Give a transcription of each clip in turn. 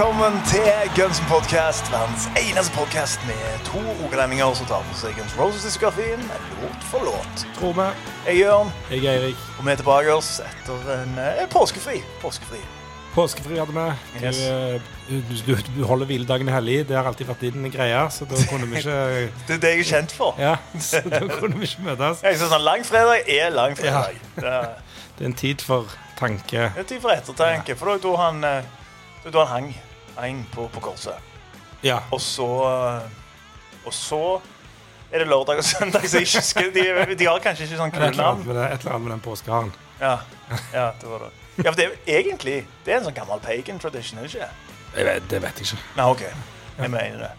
Velkommen til Gunsen Podcast, verdens eneste podcast med to rogalendinger som tar for seg Guns Roses-diskografien låt for låt. Tror vi. Jeg er Jørn, Jeg er Eirik. og vi er tilbake oss etter en eh, påskefri. Påskefri. Påskefri hadde vi. Du, Yes. eh, du, du, du holder hviledagen hellig. Det har alltid vært din greie, så da kunne vi ikke Det er det jeg er kjent for. Ja, så da kunne vi ikke møtes. Jeg synes sånn Langfredag er langfredag. Er Det er en tid for tanke. det er en tid for ettertanke, for da han, eh, da han hang, hang på, på korset. Ja. Og så eh, Og så er det lørdag og søndag, så ikke husker De, de har kanskje ikke sånn med, et eller annet med den påskeharen. Ja, ja, det var det. Ja, for det er egentlig Det er en sånn gammel pagan tradition, er det ikke? Jeg vet- Det vet jeg ikke. Nei, OK. Jeg mener det.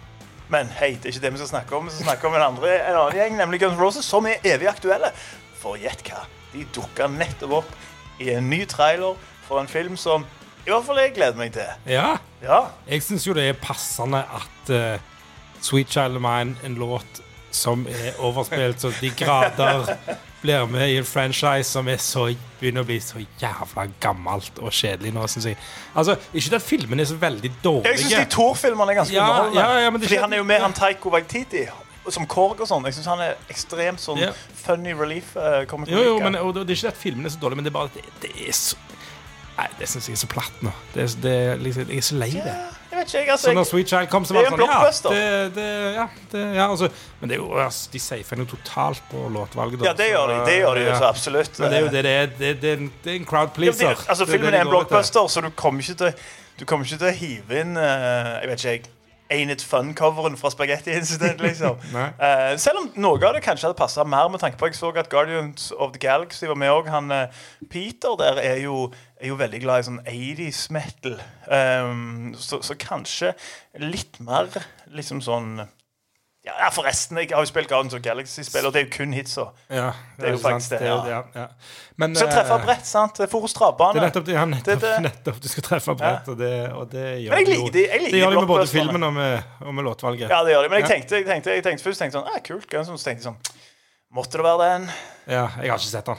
Men hei, det er ikke det vi skal snakke om. Vi skal snakke om en, andre, en annen gjeng, nemlig Guns Roses, som er evig aktuelle. For gjett hva? De dukka nettopp opp i en ny trailer for en film som i hvert fall jeg gleder meg til. Ja, Ja. jeg syns jo det er passende at uh, Sweet Child of Mine, en låt som er overspilt så de grader, blir med i en franchise som så, begynner å bli så jævla gammelt og kjedelig nå, syns jeg. Altså, ikke at filmene er så veldig dårlige. Jeg syns de Thor-filmene er ganske Ja, underholdende. ja, ja, men det Fordi han er jo med han Taiko Waititi som Korg og sånn. Jeg syns han er ekstremt sånn yeah. funny relief. Uh, Jo, jo, men og det er ikke at filmene er så dårlige, men det er bare at det, det er så Nei, det syns jeg er så platt nå. Det det liksom, jeg er så lei det. Jeg vet ikke. Altså, Så når Sweet Child kom, så var det en sånn Ja, blockbuster. det, det, ja, det, ja altså, men det er jo, altså, de safer jo totalt på låtvalget. da. ja, det gjør de. Det gjør de jo så absolutt. Men det er jo det det er. Det, det, er en- crowd pleaser. altså, filmen er en blockbuster, så du kommer ikke til, du kommer ikke til å hive inn eh, Jeg vet ikke, jeg. Ain't It Fun-coveren fra Spaghetti Incident, liksom. Eh, selv om noe av det kanskje hadde passa mer med tanke på Jeg så at Guardians of the Galaxy var med òg. Han eh, Peter der er jo, er jo veldig glad i sånn 80s metal. Um, så, så kanskje litt mer liksom sånn ja, forresten. Jeg har jo spilt Guardians of Galaxy-spill, og det er jo kun hitsa. Ja, Det er jo sant. faktisk det, er ja. ja. Men, Så treffe eh, brett, sant? Forus travbane. Det er nettopp det, ja, nettopp, Det- det- nettopp du skal treffe brett, og det, og det gjør Men jeg liker de- jeg liker det gjør de med både filmen og med, og med låtvalget. Ja, det gjør de. Men jeg tenkte, jeg tenkte, jeg tenkte først tenkte sånn, ah, kult, Så tenkte jeg sånn, Måtte det være den? Ja, jeg har ikke sett den.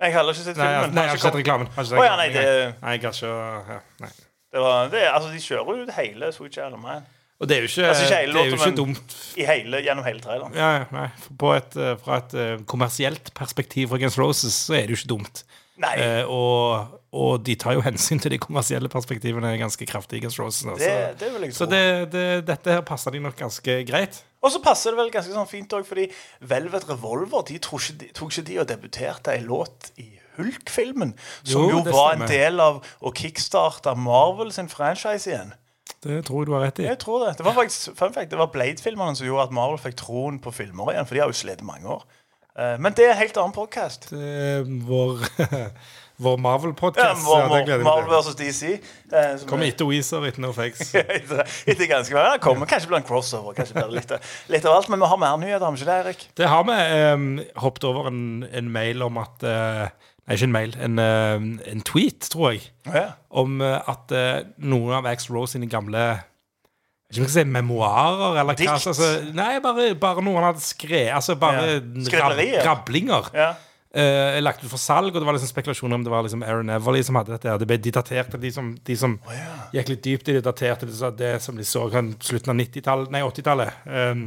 Jeg har heller ikke sett Nei, jeg, filmen. nei, jeg har ikke sett reklamen. Har ikke sett Å ja, nei, det- nei, jeg har ikke ja, nei. Det var, det, altså, de kjører jo hele Sweet Child of Mine. Og det er jo ikke, Altså, ikke det er jo ikke dumt I hele, gjennom hele traileren. ja, ja, nei. På et, eh, Fra et eh, kommersielt perspektiv fra Guns Roses så er det jo ikke dumt. Eh, og, og de tar jo hensyn til de kommersielle perspektivene ganske kraftig Guns Roses. altså. det, det vil jeg Så det, det, dette her passer de nok ganske greit. Og så passer det vel ganske sånn fint òg, fordi Velvet Revolver de tok ikke, de, tok ikke de og debuterte ei låt i Hulk-filmen, som Jo, jo, var en del av å kickstarte Marvel sin franchise igjen. Det tror jeg du har rett i. Jeg tror det. Det var faktisk fun fact, det var Blade-filmene som gjorde at Marvel fikk troen på filmer igjen, for de har jo slitt mange år. Eh, Men det er en helt annen podkast. Vår, vår Marvel-podkast. Ja, Ja, det Marvel versus. DC. eh, Kommer er- etter Weezer, etter No Fakes. etter, ganske mange. Det kommer kanskje blir en crossover. Kanskje blir det litt, litt av alt, Men vi har mer nyheter, har vi ikke det, Erik? Det har vi Eh, hoppet over en, en mail om at eh, ikke en mail. En, eh, en tweet, tror jeg. Ja. Om eh, at eh, noen av Ax Rose sine gamle ikke si memoarer, eller hva. Dikt? Altså, nei, bare, bare noe han hadde skrevet. Altså bare Ja. rab, rablinger. ja. Uh, lagt ut for salg, og det var liksom spekulasjoner om det var liksom Aaron Everly som hadde dette. Det ble de daterte, de som, de som gikk litt dypt i det, daterte det, det som de så på slutten av 90-tallet, nei, 80-tallet. Um,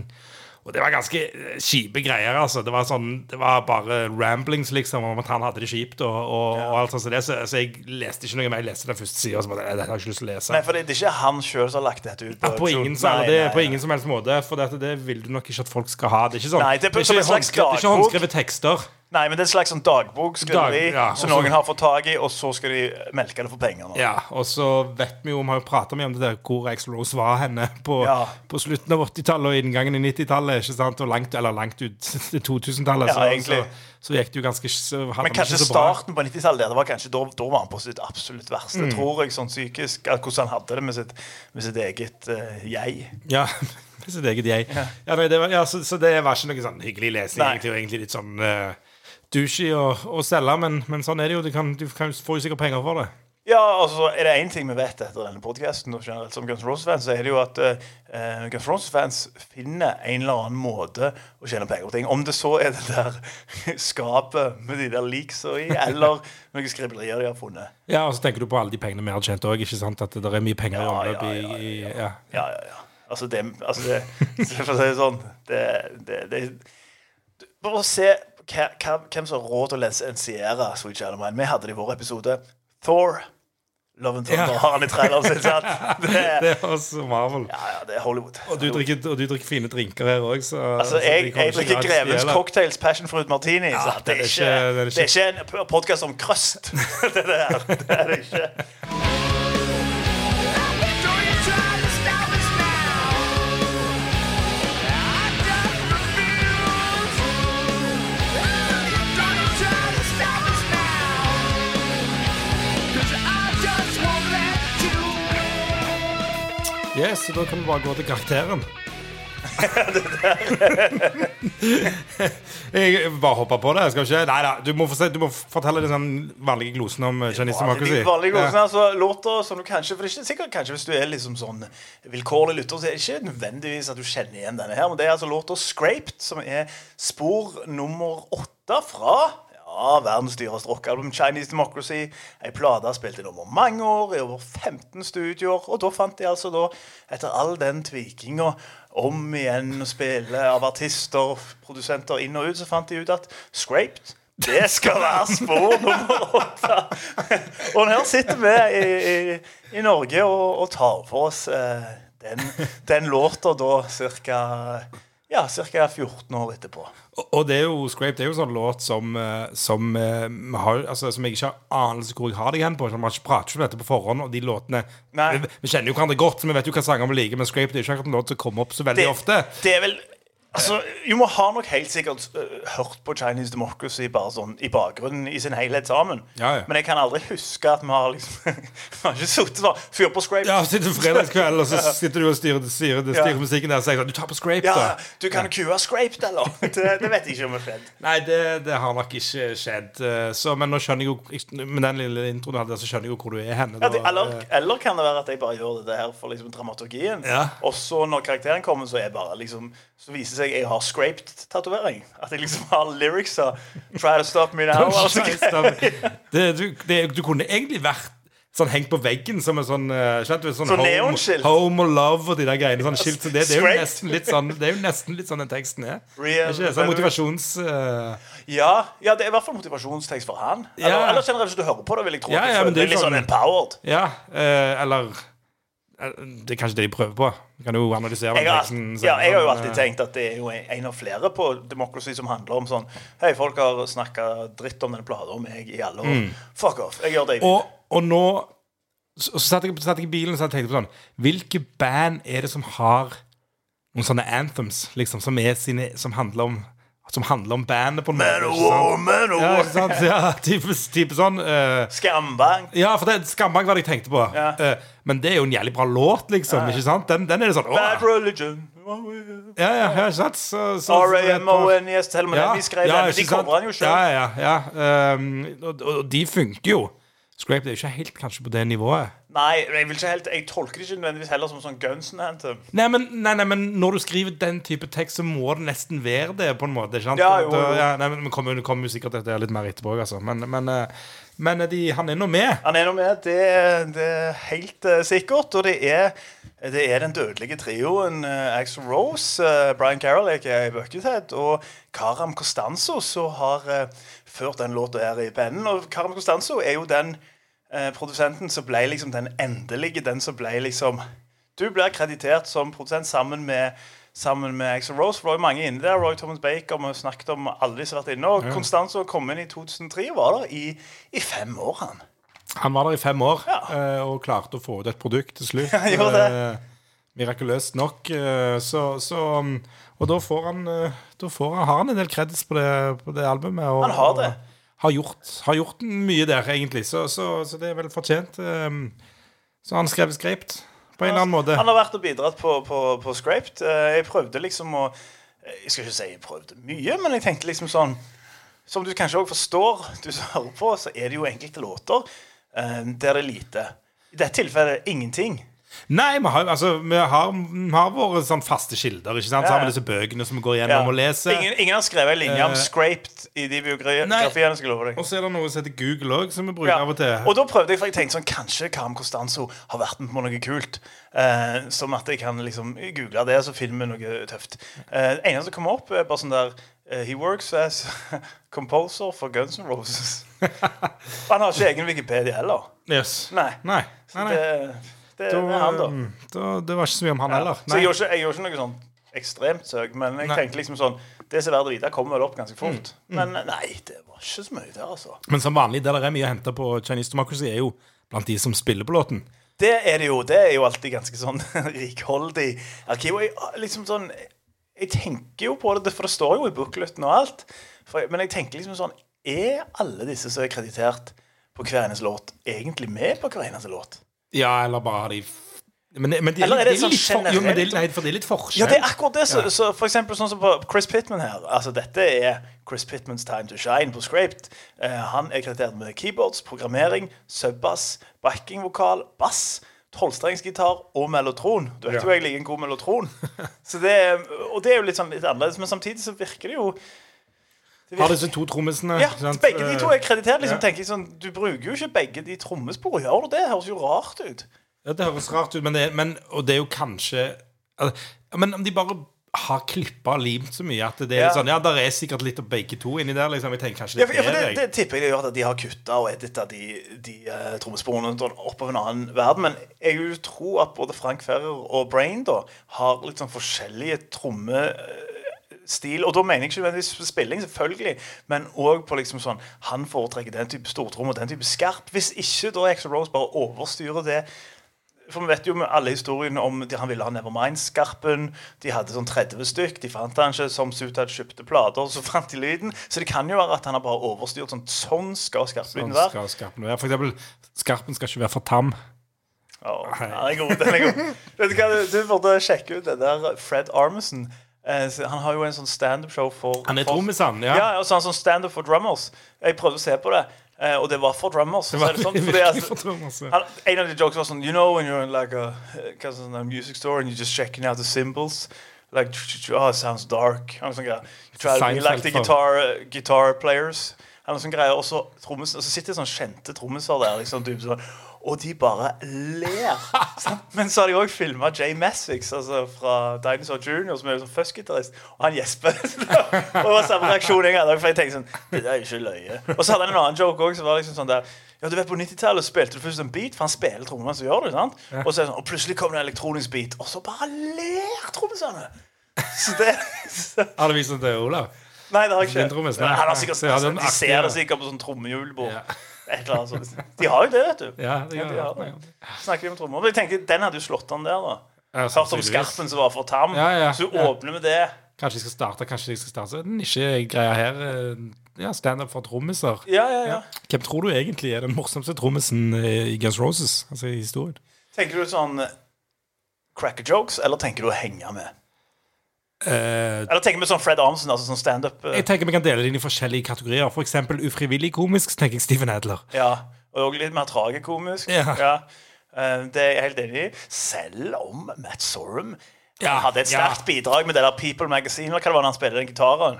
og det var ganske eh, kjipe greier, altså. Det var sånn, det var bare ramblings, liksom, om at han hadde det kjipt og, og, og alt sånt. Så, det, så, så jeg leste ikke noe mer. Jeg leste den første sida, Dette har jeg ikke lyst til å lese. Nei, for det, det er ikke han sjøl som har lagt dette ut. Ja, på, ingen, Nei, som- det, nei, på ingen som helst måte, for dette, det vil du nok ikke at folk skal ha. Det er ikke sånn Nei, det er ikke håndskrevet- det er ikke dagbok. håndskrevet tekster. Nei, men det er en slags sånn dagbok, Dag- ja, som noen har fått tak i, og så skal de melke det for penger. Nå. Ja, og så vet vi jo, vi har jo pratet mye om det der hvor Axl Rose var henne på, Ja. på slutten av 80-tallet og inngangen i 90-tallet, ikke sant, og langt, eller langt ut til 2000-tallet, Ja, så, egentlig. så, så gikk det jo ganske så Men kanskje starten på 90-tallet det var kanskje, da, da var han på sitt absolutt verste, Mm. tror jeg, sånn psykisk. Hvordan han hadde det med sitt, med sitt eget uh, jeg. Ja, med sitt eget jeg. Ja. nei, det var, ja, så, så det var ikke noe sånn hyggelig lesning, egentlig, og egentlig litt sånn eh, douchey å, å selge, men, men sånn er det jo. Du, kan, du kan, får jo sikkert penger for det. Ja, altså Er det én ting vi vet etter denne podkasten som Guns Roses-fans, så er det jo at uh, Guns Roses-fans finner en eller annen måte å tjene penger på ting. Om det så er det der skapet med de der leaksa i, eller noen skriblerier de har funnet. Ja, og så tenker du på alle de pengene vi har tjent òg. At det er mye penger i Ja, ja, i, ja, i ja, ja. Ja. Altså, det, altså det, For å si det sånn det, det, det, Bare se hvem som har råd til å lisensiere Sweet Child of Mine. Vi hadde det i vår episode. Thor. Love and Thunder Ja. har han i traileren sin. sant? Det, er- Det er også Marvel. ja, ja, det er Hollywood. Og du drikker, og du drikker fine drinker her òg, så Altså, så jeg, jeg ikke drikker Grevens. Cocktails Passion Fruit Martini. Ja, så det, er ikke, det er ikke- det er ikke en podkast om crust. det der. Det er det ikke. Yes, så da kan vi bare gå til karakteren. jeg bare hoppa på det. Skal ikke? Nei da, du må, se, du må fortelle de sånn vanlige glosene om eh, Chinese Democracy. De vanlige Ja. glosene, altså, låter som du kanskje For det er ikke sikkert kanskje hvis du er liksom sånn vilkårlig lytter, så er det ikke nødvendigvis at du kjenner igjen denne her. Men det er altså låta 'Scraped', som er spor nummer åtte fra ja, verdens dyreste rockealbum, Chinese Democracy. Ei plate spilt inn over mange år, i over 15 studioer. Og da fant de altså da, etter all den tvikinga om igjen å spille av artister, produsenter inn og ut, så fant de ut at 'Scraped' det skal være spor nummer åtte. og her sitter vi i, i, i Norge og, og tar for oss eh, den, den låta da ca. Ja, 14 år etterpå. Og- det er jo Scrape, det er jo sånn låt som, eh, som, eh, har, altså, som jeg ikke har anelse hvor jeg har deg hen på. Man prater ikke om dette på forhånd, og de låtene vi, vi kjenner jo hverandre godt, så vi vet jo hva sanger vi liker, men Scrape det er ikke akkurat en låt som kommer opp så veldig ofte. det er vel Altså, Jo må ha nok helt sikkert uh, hørt på Chinese Democracy bare sånn i bakgrunnen i sin helhet sammen. Ja, ja. Men jeg kan aldri huske at vi har liksom Vi har ikke sittet og Fyr på Scrape. Ja, sitter fredagskveld, og så sitter du og styrer, styrer, styrer musikken der og sier du tar på Scrape, Ja, da. du kan kue Scraped, eller? Det, det vet jeg ikke om har skjedd. Nei, det, det har nok ikke skjedd. eh, Så, men nå skjønner jeg jo Med den lille introen du hadde, så skjønner jeg jo hvor du er hen. Ja, det, eller, eller kan det være at jeg bare gjør det her for liksom dramaturgien? Ja. Og så når karakteren kommer, så er bare liksom Så viser seg jeg har scraped-tatovering. At jeg liksom har lyrics 'Try to stop me now'. Altså, det, du, det, du kunne egentlig vært sånn hengt på veggen som en sånn, skjønt, sånn så home, home og love og de der greiene. Sånn skilt, så det, det, er jo litt sånn Det er jo nesten litt sånn den teksten er. Real- ikke? Sånn motivasjons... Uh... Ja, ja, det er i hvert fall motivasjonstekst for han. Eller, Ja. eller generelt hvis du hører på det, vil jeg tro Ja, ja, det er litt sånn sånn- empowered. ja, uh, eller eh, Det er kanskje det de prøver på. Vi kan jo analysere den Jeg har, teksten. ja, jeg har jo alltid eh, tenkt at det er jo en av flere på Democracy som handler om sånn Hei, folk har snakka dritt om denne plata om meg i alle år. Fuck off. Jeg gjør det jeg vil. Mm. Og, og nå Så, satt, jeg, satt jeg i bilen og så tenkte på sånn Hvilke band er det som har noen sånne anthems, liksom, som, sine, som handler om Som handler om bandet, på en måte? of ikke sant? war, man of Ja, ikke sant? Ja, type, type sånn. Uh, Skambang. ja, for det Skambang var det jeg tenkte på. Ja. Uh, men det er jo en jævlig bra låt, liksom. ikke sant? Den, den er det sånn åh, Bad religion. Ja, ja, ja, ikke sant? Så, så, R-A-M-O-N-E-S. Til og med den vi skrev den. men De covrer den jo sjøl. Ja, ja, ja. Um, og, og de funker jo. Scrape det er jo ikke helt kanskje på det nivået. Nei, jeg vil ikke helt Jeg tolker det ikke nødvendigvis heller som sånn Gunsen Anthem. Nei men, nei, nei, men når du skriver den type tekst, så må det nesten være det, på en måte. Ikke sant? Ja, jo, jo. ja, nei, men kommer, kommer jo sikkert til det litt mer etterpå, altså. Men, men, eh, men de, han er nå med. Han er nå med, det, det er helt uh, sikkert. Og det er, det er den dødelige trioen uh, Axel Rose, uh, Brian Carroll aka Buckethead, og Karam Costanzo som har uh, ført den låta her i pennen. Og Karam Costanzo er jo den eh, produsenten som ble liksom den endelige, den som ble liksom Du blir kreditert som produsent sammen med Sammen med Axel Rose. For det var jo mange inne der. Roy Thomas Baker. Vi snakket om alle de som har vært inne. Og Constanzo kom inn i 2003 og var der i, i fem år, han. Han var der i fem år Ja. eh, og klarte å få ut et produkt til slutt. Ja, gjorde det. Eh, mirakuløst nok. så, så um, Og da får han Da får han, har han en del kreditt på det, på det albumet. Og, Han har det. Og har gjort, har gjort mye der, egentlig. Så, så, så det er vel fortjent. Um, så han skrev Scraped på en eller annen måte. Han har vært og bidratt på, på, på Scraped. Eh, Jeg prøvde liksom å Jeg skal ikke si jeg prøvde mye, men jeg tenkte liksom sånn som du kanskje òg forstår, du som hører på, så er det jo enkelte låter eh, der det er lite. I dette tilfellet ingenting. Nei, vi har, altså, vi har, vi har våre sånn faste kilder. Ikke sant? Så har vi disse bøkene som vi går gjennom og leser. Ingen, ingen har skrevet en linje om Eh, Scraped i de biografiene. skal love deg. Og så er det noe som heter Google òg, som vi bruker Ja. av og til. Og da prøvde jeg, for jeg tenkte sånn Kanskje Karim Costanzo har vært med på noe kult. Eh, som at jeg kan liksom google det, så finner vi noe tøft. Eh, det eneste som kommer opp, er bare sånn der eh, He works as composer for Guns N' Roses. Han har ikke egen Wikipedia heller. Yes. Nei. Nei. Nei, nei. Det, Da, det er han, da. mm, da, det var ikke så mye om han heller. Så jeg gjorde, ikke, jeg gjorde ikke noe sånn ekstremt søk, men jeg Nei. tenkte liksom sånn Det som er verdt å vite, kommer vel opp ganske fort. Mm. Men nei, det var ikke så mye der, altså. Men som vanlig, det der er mye å hente på Chinese Democracy, er jo blant de som spiller på låten. Det er det jo. Det er jo alltid ganske sånn rikholdig arkiv. Og jeg, liksom sånn Jeg tenker jo på det, for det står jo i bookleten og alt. For, men jeg tenker liksom sånn Er alle disse som er kreditert på hver eneste låt, egentlig med på hver eneste låt? Ja, eller bare har de men, det- men det, Eller er det sånn litt for, jo, men det. Nei, for det er litt forskjell. Ja, det er akkurat det. Så, så for eksempel sånn som på Chris Pittman her. Altså, dette er Chris Pittmans time to shine på Scraped. Eh, han er kreditert med keyboards, programmering, subbass, backingvokal, bass, tolvstrengsgitar og mellotron. Du vet Ja. jo jeg liker en god mellotron. Så det, og det er jo litt, sånn, litt annerledes, men samtidig så virker det jo det Har disse to trommisene. ja, sant? begge de to er kreditert. Liksom, Ja. tenker jeg sånn, Du bruker jo ikke begge de trommesporene. Gjør du det? Høres jo rart ut. Ja, det høres rart ut, men det, men, og det er jo kanskje Men om de bare har klippa og limt så mye at det er Ja. sånn Ja, der er sikkert litt av begge to inni der. liksom Jeg tenker kanskje Ja, det for, ja, for det, det. tipper jeg det gjør at de har kutta og edita de, de uh, trommesporene opp oppover en annen verden. Men jeg vil tro at både Frank Ferrer og Brain da har litt sånn forskjellige trommestil. Og da mener jeg ikke nødvendigvis spilling, selvfølgelig, men òg på liksom sånn Han foretrekker den type stortrom og den type skarp. Hvis ikke da Exo Rose bare overstyrer det for vi vet jo med alle historiene om de, Han ville ha Nevermind-skarpen. De hadde sånn 30 stykk. De fant han ikke. Som Sutad kjøpte plater, så fant de lyden. Så det kan jo være at han har bare overstyrt sånn. Sånn skal skarplyden Sånn være. skal skarpen være. For eksempel, skarpen skal ikke være for tam. Oh, den er god. Den er god. Vet du hva, du, burde sjekke ut det der Fred Armisen. Eh, han har jo en sånn standup-show for Han er trommis, han. Ja. Ja, og så har han sånn standup for drummers. Jeg prøvde å se på det, Uh, og det var for drummers. Det var så det sånn, fordi, altså, for drummers, ja. han, En av de jokes var sånn You know when you're in like a, sånn, a music store and you're just checking out the cymbals Like, oh, it sounds dark. Han er sånn greier. You try to be like the guitar, uh, guitar players. Er sånn greier, og så, trommisen- og så sitter det sånn kjente trommiser der, liksom, typ sånn, og de bare ler. Men så har de òg filma Jay Messix altså fra Dinosaur Junior, som er sånn fuzzgitarist, og han gjesper. og det var samme reaksjon jeg hadde, for jeg tenkte sånn Det der er ikke løye. Og så hadde han en annen joke òg, som var liksom sånn der ja, du vet På 90-tallet spilte du først en beat, for han spiller trommene, så gjør det. sant? Og, så sånn, og plutselig kom det en elektronisk beat, og så bare ler trommisene. Så det så, Har du vist den til Olav? Nei, det har jeg ikke. Nei. Han har sikkert, en de ser det sikkert på sånn trommehjulbord. Ja. Et eller annet sånt. De har jo det, vet du. Ja, de Ja, de har det. Snakker vi om trommer. Men jeg tenkte, Den hadde jo slått an der, da. Ja, Hørt om skarpen som var for ja, Så du ja. åpner med det. Kanskje jeg skal starte Kanskje jeg skal starte en ikke greia her. eh, Ja, Standup for trommiser. Ja, ja, ja. Hvem tror du egentlig er den morsomste trommisen eh, i Guns Roses? Altså i historien? Tenker du sånn eh, cracker jokes, eller tenker du å henge med? Eh, Eller tenker vi sånn Fred Armsen, altså sånn standup? Uh. jeg tenker vi kan dele det inn i forskjellige kategorier. For eksempel ufrivillig komisk, tenker jeg Steven Adler. Ja. Og litt mer tragikomisk. Ja. Eh, Det er jeg helt enig i. Selv om Matt Sorum Ja, hadde et ja. sterkt bidrag med det der People Magazine. Eller hva det var når han spiller den gitaren.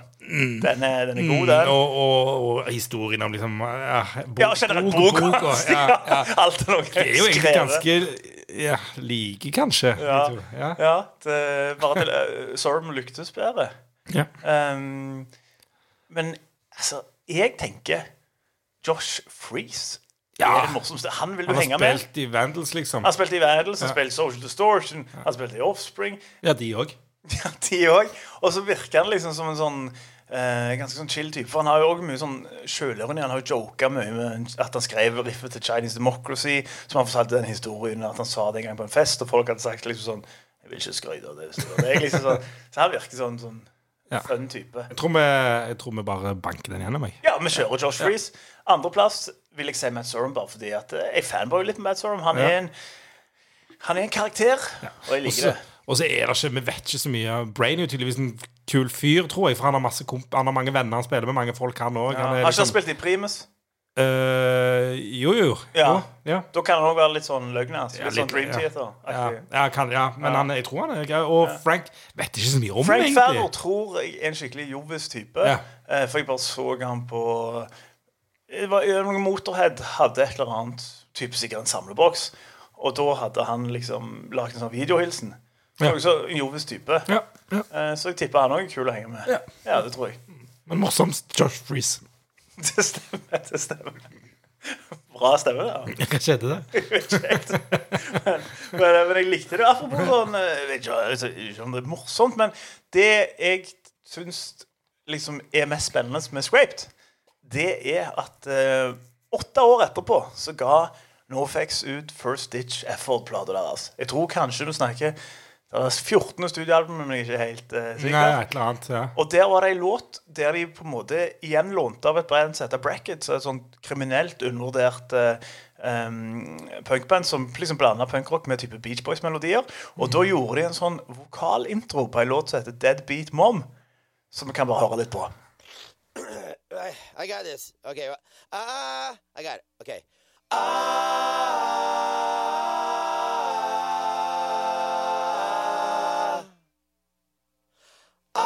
Den, er, den er god, den. Mm. Og, og, og historien om liksom ja, bok, Ja, generelt bok, bok. bok, og- ja, ja. Alt er noe Det er jo egentlig ganske ja, like, kanskje. Ja. ja. Ja, det, bare til uh, Sorum lyktes bedre. ja. Um, men altså, jeg tenker Josh Freeze Ja. er det morsomste. Han vil du Han henge har med. spilt i Vandals, liksom. Han spilte i Vandals, han Ja. spilte Social Distortion, han spilte i Offspring. Ja, de òg. Ja, de òg. Og så virker han liksom som en sånn eh, ganske sånn chill type. For han har jo også mye sånn sjølironi. Han har jo joka mye med at han skrev riffet til Chinese Democracy. Som han fortalte den historien at han sa det en gang på en fest, og folk hadde sagt liksom sånn Jeg vil ikke skryte av det. det. Liksom sånn, så han virker sånn, sånn Ja. fun type. Jeg tror, vi, jeg tror vi bare banker den gjennom, jeg. Ja, vi kjører Josh Freeze. Andreplass vil jeg si Matt Sorum, bare fordi at eh, jeg fanboyer litt med Matt Sorum. Han Ja. en han er en karakter, og jeg liker Også, det. Og så er det ikke, vi vet ikke så mye. Brain er jo tydeligvis en kul fyr, tror jeg. For han har masse komp han har mange venner, han spiller med mange folk, han òg. Ja. Har ikke han spilt i Primus? Uh, jo, jo. Ja. Oh, ja. Da kan han òg være litt sånn løgner. Altså. Ja, Litt sånn Dream ja. Theater. Ja, kan, ja, men han, jeg tror han er grei. Og Frank vet ikke så mye om Frank Ferner tror jeg er en skikkelig jovis type. Eh, for jeg bare så han på det var, Motorhead hadde et eller annet, type sikkert en samleboks. Og da hadde han liksom lagd en sånn videohilsen. Så Ja. også en jovis type. Ja, ja. Eh, så jeg tipper han òg er kul å henge med. Ja. det tror jeg. Men morsomst Josh Freeze. Det stemmer. det stemmer Bra stemme, det. Hva skjedde det? Men, men, men jeg likte det. Apropos sånn eh, Jeg vet ikke, altså, ikke om det er morsomt, men det jeg syns liksom er mest spennende med Scraped, det er at eh, åtte år etterpå så ga Norfax ut First Ditch Effort-plata deres. Jeg tror kanskje du snakker Det var 14 studioalbum, men jeg er ikke helt uh, sikker. Nei, et eller annet. ja Og der var det en låt der de på en måte igjen lånte av et band som heter Bracket, så et sånt kriminelt undervurdert uh, um, punkband som liksom blanda punkrock med type Beach Boys-melodier. Og da gjorde de en sånn vokalintro på en låt som heter Dead Beat Mom, som vi kan bare høre litt på. I, got this. Okay. Ah, I got it. Okay. Ah. Og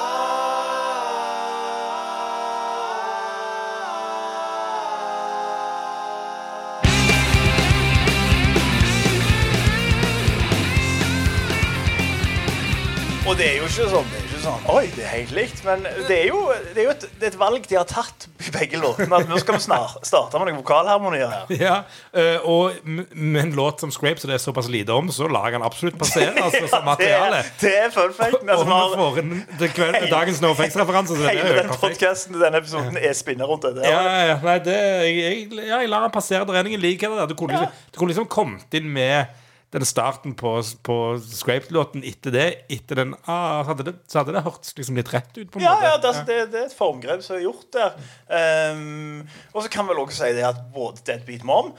det er jo ikke sånn, det er ikke sånn Oi, det er helt likt. Men det er jo, det er jo et, det er et valg de har tatt i begge låtene. Nå skal vi starte med noen vokalharmonier her. Ja, eh, og med en låt som Scrape, så det er såpass lite om, så lar han absolutt passere altså, som materiale. er, det er fun fact. Altså, og får en kveld, dagens NoFX-referanse. er hele den podkasten denne episoden er spinner rundt det. Ja, ja, ja. Nei, det, jeg, jeg, ja, jeg lar han passere. Det er ingen likhet der. Du kunne, liksom, du kunne liksom kommet inn med den starten på, på Scraped-låten etter det. Etter den, ah, hadde det, så hadde det hørtes liksom litt rett ut. på en Ja, måte. ja det, det, det er et formgrep som er gjort der. Um, og så kan vel også si det at både Deadbeat Mom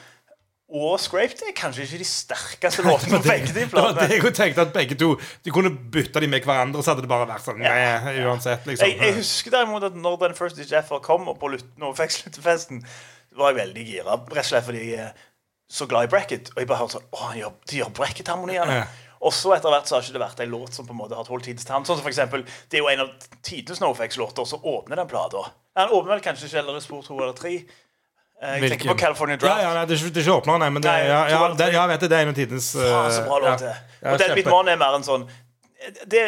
og Scraped er kanskje ikke de sterkeste låtene på begge de Det var det platene. jeg tenkte at begge to De kunne bytta de med hverandre, så hadde det bare vært sånn nei, uansett, liksom. Jeg, jeg husker derimot at når den First Effort kom, og på Lutten og fikk sluttefesten, var jeg veldig gira. Rett og slett fordi er så glad i bracket. Og jeg bare hørte sånn Å, han gjør, de gjør bracket-harmoniene. Ja. Og så etter hvert så har ikke det vært en låt som på en måte har holdt tidens tann. Sånn som for eksempel, Det er jo en av tidenes Novafex-låter så åpner den plata. Den åpner vel kanskje ikke eller Spor 2 eller 3. Eh, Jeg Hvilken? tenker på California Draft. ja, nei, det er ikke, det åpneren, nei, men det, Nei, ja, ja, to det, tre. ja, vet du, det er en av tidens Faen, så bra eh, låt det ja, Og Deadbeat. Mon er mer en sånn det,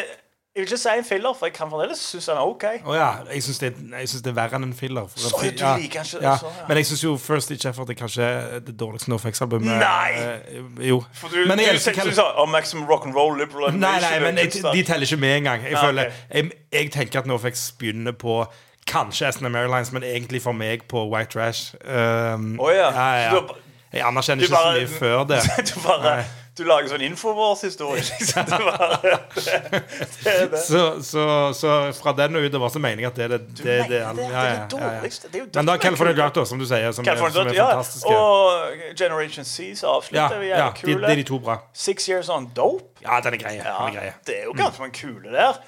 Jeg vil ikke si en filler, for jeg kan fremdeles synes den er OK. Oh, ja, jeg syns det, det er verre enn en filler. for en fi- du liker ikke- ja. så, ja. Men jeg syns jo First Each Effort er kanskje det dårligste NoFX-albumet. Nei! Uh, jo. For du, men jeg du, elsker du, sa oh, Maximum Rock'n'Roll Liberal Nei, nei, Animation, men jeg, de teller ikke med engang. Jeg, nei, føler, ok. jeg, jeg tenker at NoFX begynner på Kanskje SNM Airlines, men egentlig for meg på White Trash. Um, oh, ja. ja, ja. Så Jeg anerkjenner ikke bare- så mye før det. du bare Nei. Du lager sånn Infowars-historie. Liksom. Du det, det det. Så, så, så fra den og utover så mener jeg at det er det, det, det, det? ja, ja, det ja, ja. dårligste. Jo Men da California Gato, som du sier, som, er, som er ja. fantastiske. Og Generation C som avslutter. ja, ja, de, det er de to bra. Six Years On Dope. Ja, den er grei. Ja, det er jo ganske mange kule der.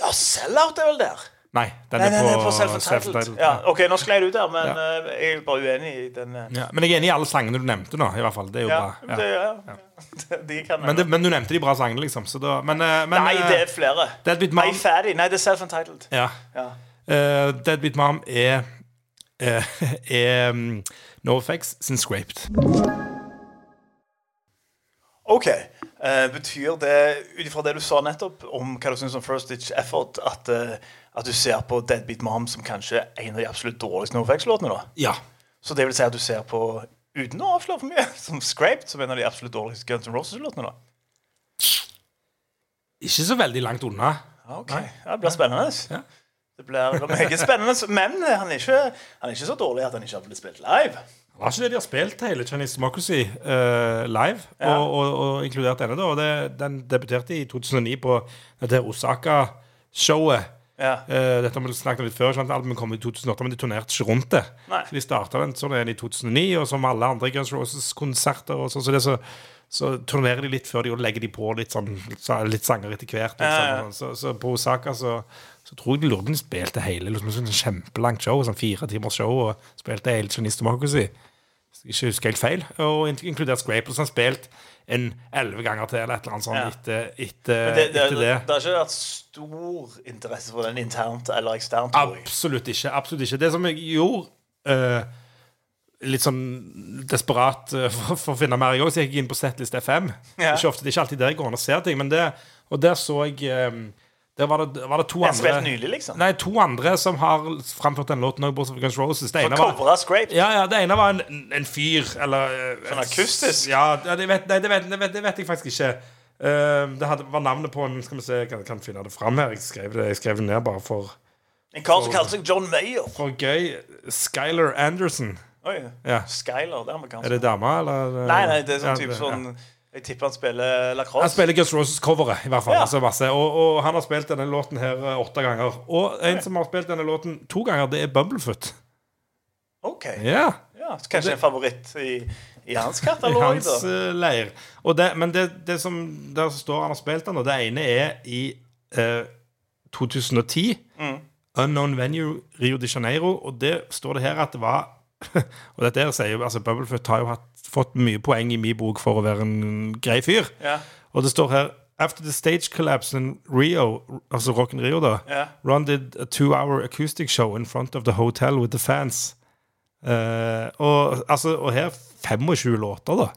Ja, Sellout er vel der? Nei, den Nei, er nei, på nei, på Self-Entitled. Self-Entitled. Ja, OK, nå sklei ut der, men Ja. eh, jeg er bare uenig i den. eh, Ja, men jeg er enig i alle sangene du nevnte nå. i hvert fall, Det er jo Ja, bra. det. De kan Men, det, men du nevnte de bra sangene, liksom. Så da, men, eh, men Nei, det er flere. Deadbeat Nei, Mom ferdig. Nei, det er self-entitled. ja. Ja. Eh, Deadbeat Mom er eh, er um, NoFX sin Scraped. OK. Eh, betyr det, ut ifra det du sa nettopp om hva du syns om First Ditch Effort, at, at du ser på Deadbeat Mom som kanskje en av de absolutt dårligste NoFX-låtene? da? Ja. Så det vil si at du ser på, uten å avsløre for mye, som Scraped som en av de absolutt dårligste Guns N' Roses-låtene? da? Ikke så veldig langt unna. Ja, OK. Ja, det blir spennende. Ja. Det blir meget spennende. Men eh, han er, ikke, han er ikke så dårlig at han ikke har blitt spilt live. Det Var ikke det de har spilt hele Chinese Democracy uh, live, Ja. og, og, og inkludert denne, da. Og det, den debuterte i 2009 på dette Osaka-showet. Ja. Eh, dette har vi snakket om litt før. sant? Albumet kom i 2008, men de turnerte ikke rundt det. Nei. Så de starta den sånn i 2009, og som alle andre Guns Roses-konserter. sånn, så så, så turnerer de litt før de og legger de på litt, sånn, litt, sanger etter hvert. Liksom. Ja. Så, så på Osaka så, så tror jeg de de spilte hele liksom, sånn kjempelangt show, sånn fire timers show, og spilte hele Chinese Democracy. Jeg ikke husker helt feil. Og in- inkludert Scrape. som har spilt en elleve ganger til, eller et eller annet sånt, Ja. etter, etter, det, det, etter det, det. har ikke vært stor interesse for den internt eller eksternt. Absolutt ikke. absolutt ikke Det som jeg gjorde uh, litt sånn desperat eh, for, for å finne mer, jeg òg, så gikk inn på Setlist FM. Det, Ja. ikke ofte, det er ikke alltid der jeg går inn og ser ting, men det, og der så jeg eh, Der var det, var det to andre nylig, liksom. Nei, to andre som har framført den låten òg, bortsett fra Guns Roses. Det ene var ja, ja, det ene var en, en fyr, eller eh, Sånn akustisk? Ja, ja, det, vet, nei, det, vet, det, vet, det vet jeg faktisk ikke. Uh, det hadde, var navnet på en Skal vi se, jeg kan, kan finne det fram her. Jeg skrev det, jeg skrev det ned bare for, En kar som kalte seg John Mayer. for gøy. Skyler Anderson. Oi, Ja. Skyler, det er amerikansk. Er det dame, eller? Nei, nei, det er sånn Ja, type sånn ja. Jeg tipper han spiller lacrosse. Han spiller Guns Roses-coveret, i hvert fall. Ja. Altså. Og, og han har spilt denne låten her eh, åtte ganger. Og en som har spilt denne låten to ganger, det er Bumblefoot. OK. Ja. Ja, så kanskje en favoritt i, i hans I hans da. eh, leir. Det, men det, det som der står han har spilt den, og det ene er i eh, 2010. Mm. Unknown Venue Rio de Janeiro. Og det står det her at det var Og dette her sier jo altså Bubblefoot har jo hatt, fått mye poeng i min bok for å være en grei fyr. Ja. Og det står her After the stage collapse in Rio, altså Rock in Rio, da, yeah. Ron did a two-hour acoustic show in front of the hotel with the fans. Uh, og, altså, og her 25 låter, da.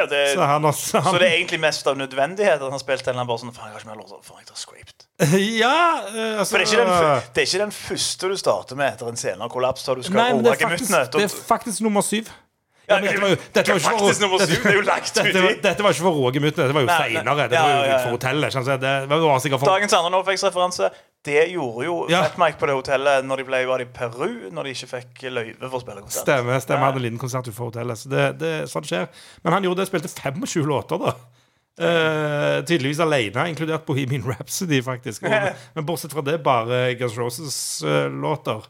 Ja, det, Så han så han, så det er egentlig mest av nødvendighet at han spilt den bare sånn Faen, jeg har ikke mer låter. Faen, jeg tar scraped. Ja, eh, altså For det er, ikke den, det er ikke den første du starter med etter en senere kollaps, da du skal Nei, det er, faktisk, det er faktisk nummer syv. Ja, men dette var jo- dette var ikke for- Dette, var- dette var ikke for Rogemutene, dette var jo seinere. Det var jo for hotellet. Det var sikkert for Dagens andre Norfax-referanse, det gjorde jo Ja. Fat Mike på det hotellet når de ble var i Peru, når de ikke fikk løyve for å spille konsert. Stemmer. stemmer, hadde en liten konsert utenfor hotellet. Så det, det, sånn skjer. Men han gjorde det, spilte 25 låter, da. Uh, tydeligvis alene, inkludert Bohemian Rhapsody, faktisk. Og, men bortsett fra det, bare Guns Roses-låter.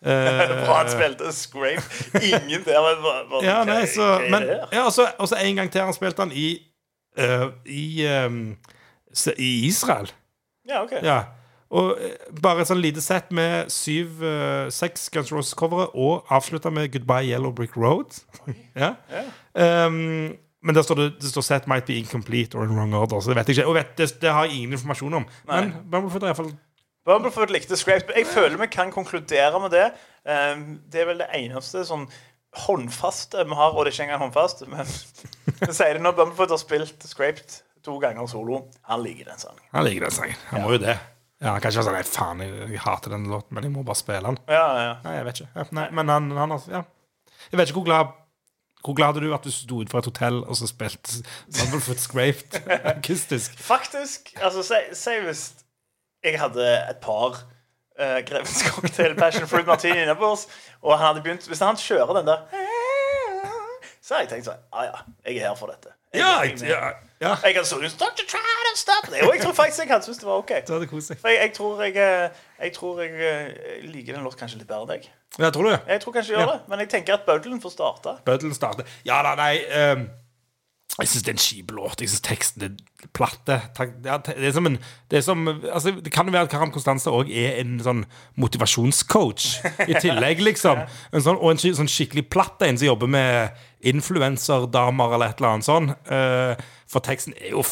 Bra han spilte Scrape. Ingen der var bare, bare, ja, nei, så, men, ja, og så en gang til han spilte han i uh, I, um, I Israel. Ja, ok. Ja. Og eh, bare et sånn lite sett med syv, eh, seks Guns Roses-covere, og avslutta med 'Goodbye Yellow Brick Road'. ja. Um, men der står det, det står 'Set might be incomplete or in wrong order', så det vet jeg ikke. Og vet, det, det har jeg ingen informasjon om. Men Bumblefoot er iallfall Bumblefoot likte Scrapes. Jeg føler vi kan konkludere med det. Um, det er vel det eneste sånn håndfaste vi har, og det er ikke engang håndfast, men vi sier det når Bumblefoot har spilt Scraped to ganger solo. Han liker den sangen. Han liker den sangen. Han må jo det. Ja, Han kan ikke være sånn Nei, faen, jeg, jeg hater den låten, men jeg må bare spille den. Ja, ja. Nei, jeg vet ikke. Nei, men han, han Ja. Jeg vet ikke hvor glad hvor glad er du at du sto utenfor et hotell og så spilte Bumblefoot Scraped akustisk? Faktisk, altså, si hvis jeg hadde et par uh, Grevens cocktail Passion Fruit Martini innabords, og han hadde begynt Hvis han kjører den der Så har jeg tenkt sånn Ja, ja, jeg er her for dette. Jeg, Ja, jeg, ja, ja. jeg hadde stått Don't you try to stop det. Og jeg tror faktisk jeg hadde syntes det var OK. Det. For jeg, jeg tror jeg, eh, jeg, tror jeg eh, liker den låten kanskje litt bedre enn deg. Ja, tror du? Jeg tror kanskje jeg gjør det, men jeg tenker at Bøddelen får starte. Bøddelen starter. Ja da, nei ehm, Jeg syns det er en kjip låt. Jeg syns teksten er platte. Ja, Det er som en Det, er som, altså, det kan jo være at Karam Konstanse òg er en sånn motivasjonscoach i tillegg, liksom. En sånn, og en sånn skikkelig platt en som jobber med influenserdamer eller et eller annet sånn. Eh, for teksten er jo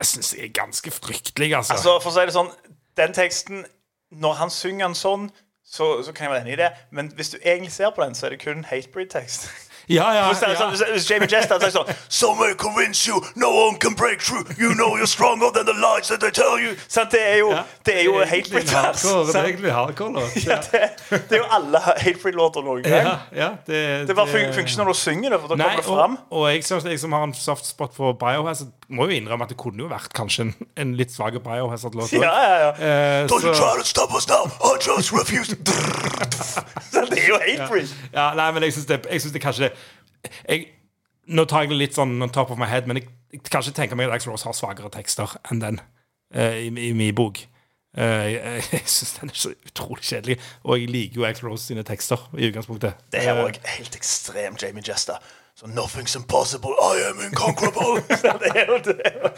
Jeg syns det er ganske fryktelig, altså. Altså, for å si det sånn, den teksten Når han synger den sånn, så, så kan jeg være enig i det. Men hvis du egentlig ser på den, så er det kun hatebreed-tekst. Ja, ja, ja. Så, hvis, hvis Jamie Jester hadde sagt sånn So may convince you, no one can break through. You know you're stronger than the lies that they tell you. Sant? Det er jo, det er jo en hardcore- Det er egentlig hardcore låt. Ja, det, det er jo alle hatebreed-låter noen gang. Ja, det, Det bare fun funker ikke når du synger det, for da kommer det fram. og, og jeg, jeg som har en soft spot for Biohazard, må jo innrømme at det kunne jo vært kanskje en, en litt svak Biohazard-låt. Ja, ja, ja. Eh, Don't så- try to stop us now, I just refuse. Så det er jo hatefree. ja, nei, men jeg syns det, jeg synes det kanskje jeg, Nå tar jeg det litt sånn on top of my head, men jeg, jeg kan ikke tenke meg at Ax Rose har svakere tekster enn den eh, i, i min bok. Uh, jeg jeg syns den er så utrolig kjedelig, og jeg liker jo Ax Rose sine tekster i utgangspunktet. Det her Eh, er også helt ekstremt Jamie Jester. Så 'Nothing's impossible, I am inconquerable'. så, det er jo, det er jo,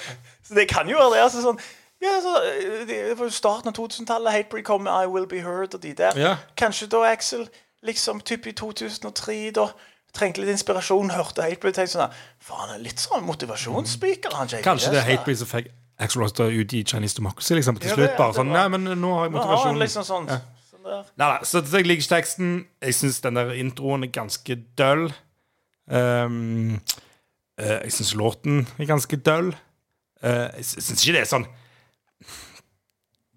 så det kan jo være det. altså sånn ja, så, eh, det var jo starten av 2000-tallet. Hatebreed kom med 'I Will Be Heard' og de der. Ja. Kanskje da Axel, liksom typ i 2003, da trengte litt inspirasjon, hørte Hatebreed tenkte sånn Faen, han er litt sånn motivasjonsspeaker, han J.K. Kanskje det er. Hatebreed som fikk Axel Roster ut i Chinese Democracy, liksom, til Ja, slutt. bare sånn Nei, men nå har jeg Nå har han motivasjon. liksom sånn, sånn der. Nei, nei, så jeg liker ikke teksten. Jeg syns den der introen er ganske døll. Ehm, uh, jeg syns låten er ganske døll. Uh, jeg syns ikke det er sånn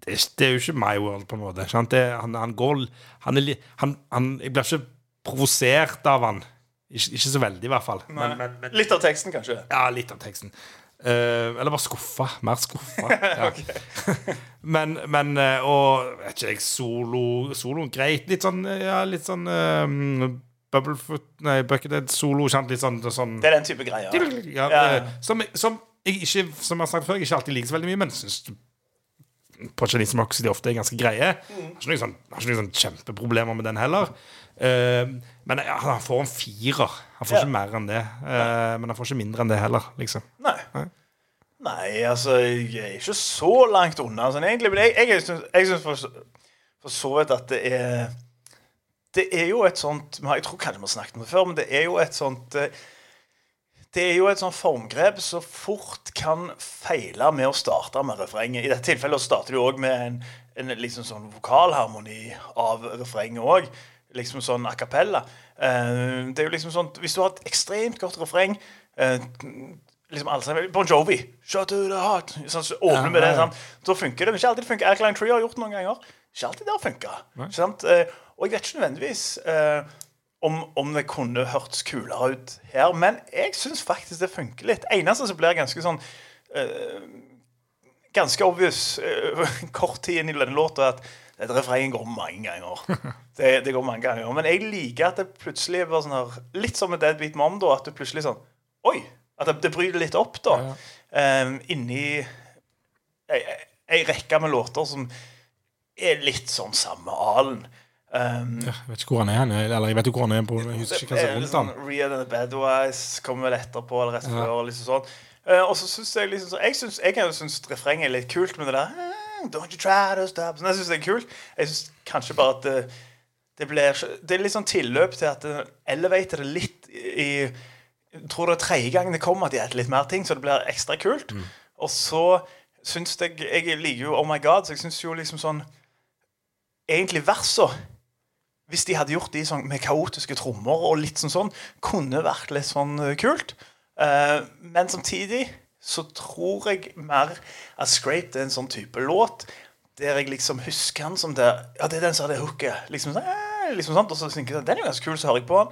det er, det er jo ikke My World, på en måte. Sant? Det, han, han går han er, han, han, Jeg blir ikke provosert av han. Ikke, ikke så veldig, i hvert fall. Men, men, men, Litt av teksten, kanskje. ja, litt av teksten. Uh, eller bare skuffa. Mer skuffa. Ja. men, men Og vet ikke jeg, solo Solo greit. Litt sånn Ja, litt sånn um, Bubblefoot Nei, Buckethead solo. Kjent Litt sånn, sånn Det er den type greier. ja, Ja. eh, som, som jeg ikke Som jeg har sagt før, jeg ikke alltid liker så veldig mye, men syns Chinese de ofte er ganske greie. Mm. Har ikke noen sånn, sånn kjempeproblemer med den heller. Uh, men ja, han får en firer. Han får Ja. ikke mer enn det. Uh, men han får ikke mindre enn det heller, liksom. Nei. Nei, altså, jeg er ikke så langt unna sånn egentlig. Men jeg, jeg, jeg syns for, for så vidt at det er Det er jo et sånt Jeg tror kanskje vi har snakket om det før, men det er jo et sånt eh, Det er jo et sånt formgrep som fort kan feile med å starte med refrenget. I dette tilfellet starter du òg med en, en liksom sånn vokalharmoni av refrenget òg. Liksom sånn a cappella. Eh, det er jo liksom sånn Hvis du har et ekstremt godt refreng eh, liksom alle sammen, Bon Jovi, Shut to the heart sånn, så åpner med det, Sånn. Da funker det. Men ikke alltid det funker. Alkaline Tree har gjort det noen ganger. Ikke alltid det har funka. Og jeg vet ikke nødvendigvis eh, om, om det kunne hørtes kulere ut her, men jeg syns faktisk det funker litt. Eneste som blir ganske sånn eh, Ganske obvious eh, kort tid inn i denne låta at dette refrenget går mange ganger. Det, det går mange ganger. Men jeg liker at det plutselig er sånn her Litt som med Deadbeat Mom, da. At det plutselig sånn Oi! At det, det bryter litt opp, da. eh, inni ei, ei rekke med låter som er litt sånn samme alen. Um, Jeg vet ikke hvor han er. han er- Eller jeg vet jo hvor han er, på, jeg husker ikke hva som er er rundt sånn, han. Rhea and the Bad Wise kommer vel etterpå, eller rett før. Liksom sånn. Uh, og så syns jeg liksom så, Jeg synes, jeg synes refrenget er litt kult men det der "Ah, Don't you try to stop sånn, Jeg syns det er kult. Jeg syns kanskje bare at det, det blir Det er litt sånn tilløp til at det elevater det litt i Jeg tror det er tredje gang det kommer at de spiser litt mer ting, så det blir ekstra kult. Og så syns jeg Jeg liker jo Oh My God, så jeg syns jo liksom sånn Egentlig versa hvis de hadde gjort de sånn med kaotiske trommer og litt sånn sånn, kunne vært litt sånn eh, kult. Uh, men samtidig så tror jeg mer at Scrape det er en sånn type låt der jeg liksom husker han som det Ja, det er den som har det hooket. Liksom sånn, eh, liksom sånn, Og så tenker jeg sånn, den er jo ganske kul, så hører jeg på han.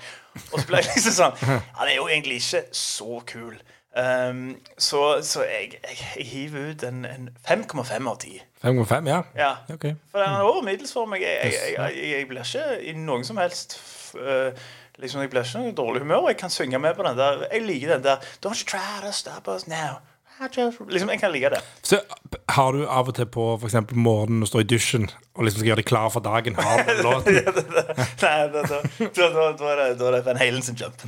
Og så ble jeg liksom sånn Han er jo egentlig ikke så kul. Um, så så jeg, jeg, jeg hiver ut en, en 5,5 av 10. 5,5, ja. Ja. Okay. For den er over middels for meg. Jeg, jeg, blir ikke i noen som helst uh, liksom, Jeg blir ikke i dårlig humør. og Jeg kan synge med på den der. Jeg liker den der Don't try to stop us now. Liksom, Jeg kan like det. Så har du av og til på for eksempel morgenen og står i dusjen og liksom skal gjøre deg klar for dagen, har du den låten? Nei, da, da, da, da, da, er det, da er det Van Halen sin jump.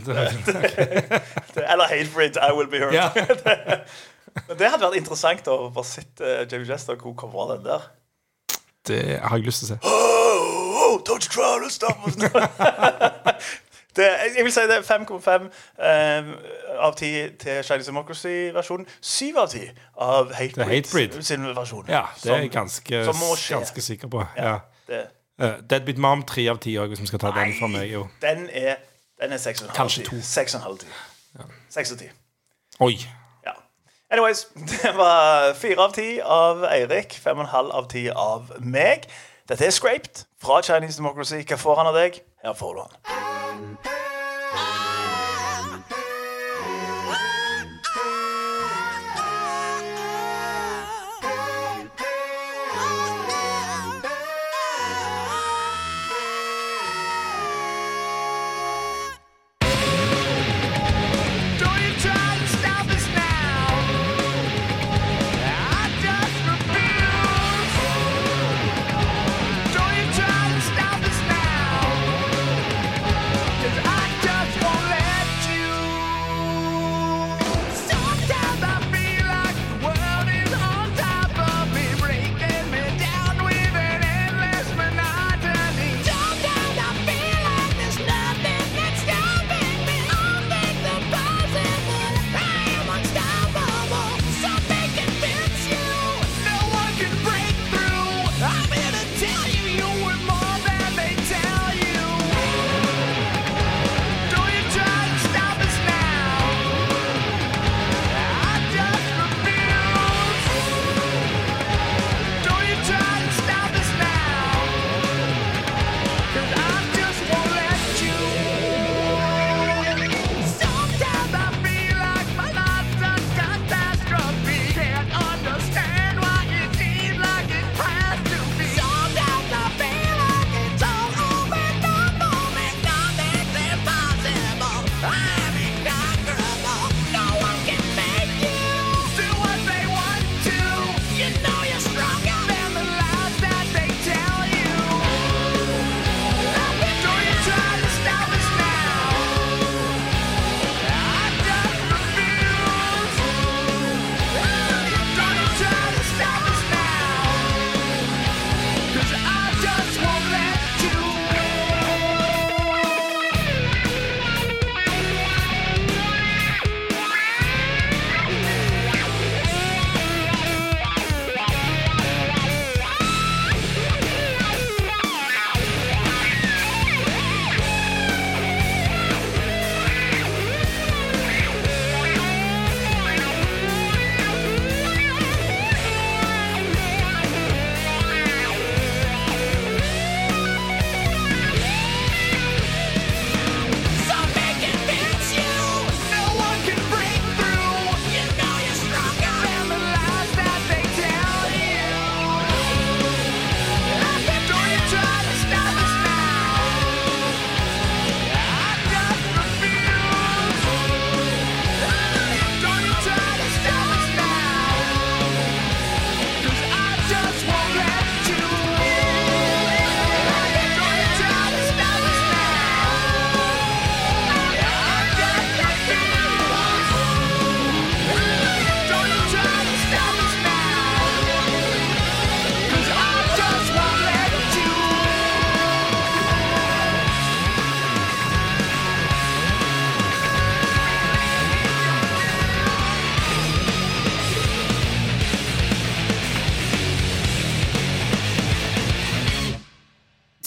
Eller it, I Will Be Heard. Ja. Det hadde vært interessant å bare sitte uh, Jamie Jester og covre den der. Det har jeg lyst til å se. Oh, oh, don't you try to stop us. det, jeg vil si det er 5,5 eh, av 10 til Chinese Democracy-versjonen. 7 av 10 av Hatebreed, Hatebreed. sin versjon. Ja, det er jeg ganske, ganske sikker på. Ja. det, Uh, Deadbeat Mom 3 av 10 òg, hvis vi skal ta den for meg. Jo. den er, den er 6,5 av 10. to. 6,5 av 10. 6 av 10. Oi. Ja. Anyways, det var 4 av 10 av Eirik, 5,5 av 10 av meg. Dette er Scraped fra Chinese Democracy. Hva får han av deg? Her får du han. Don't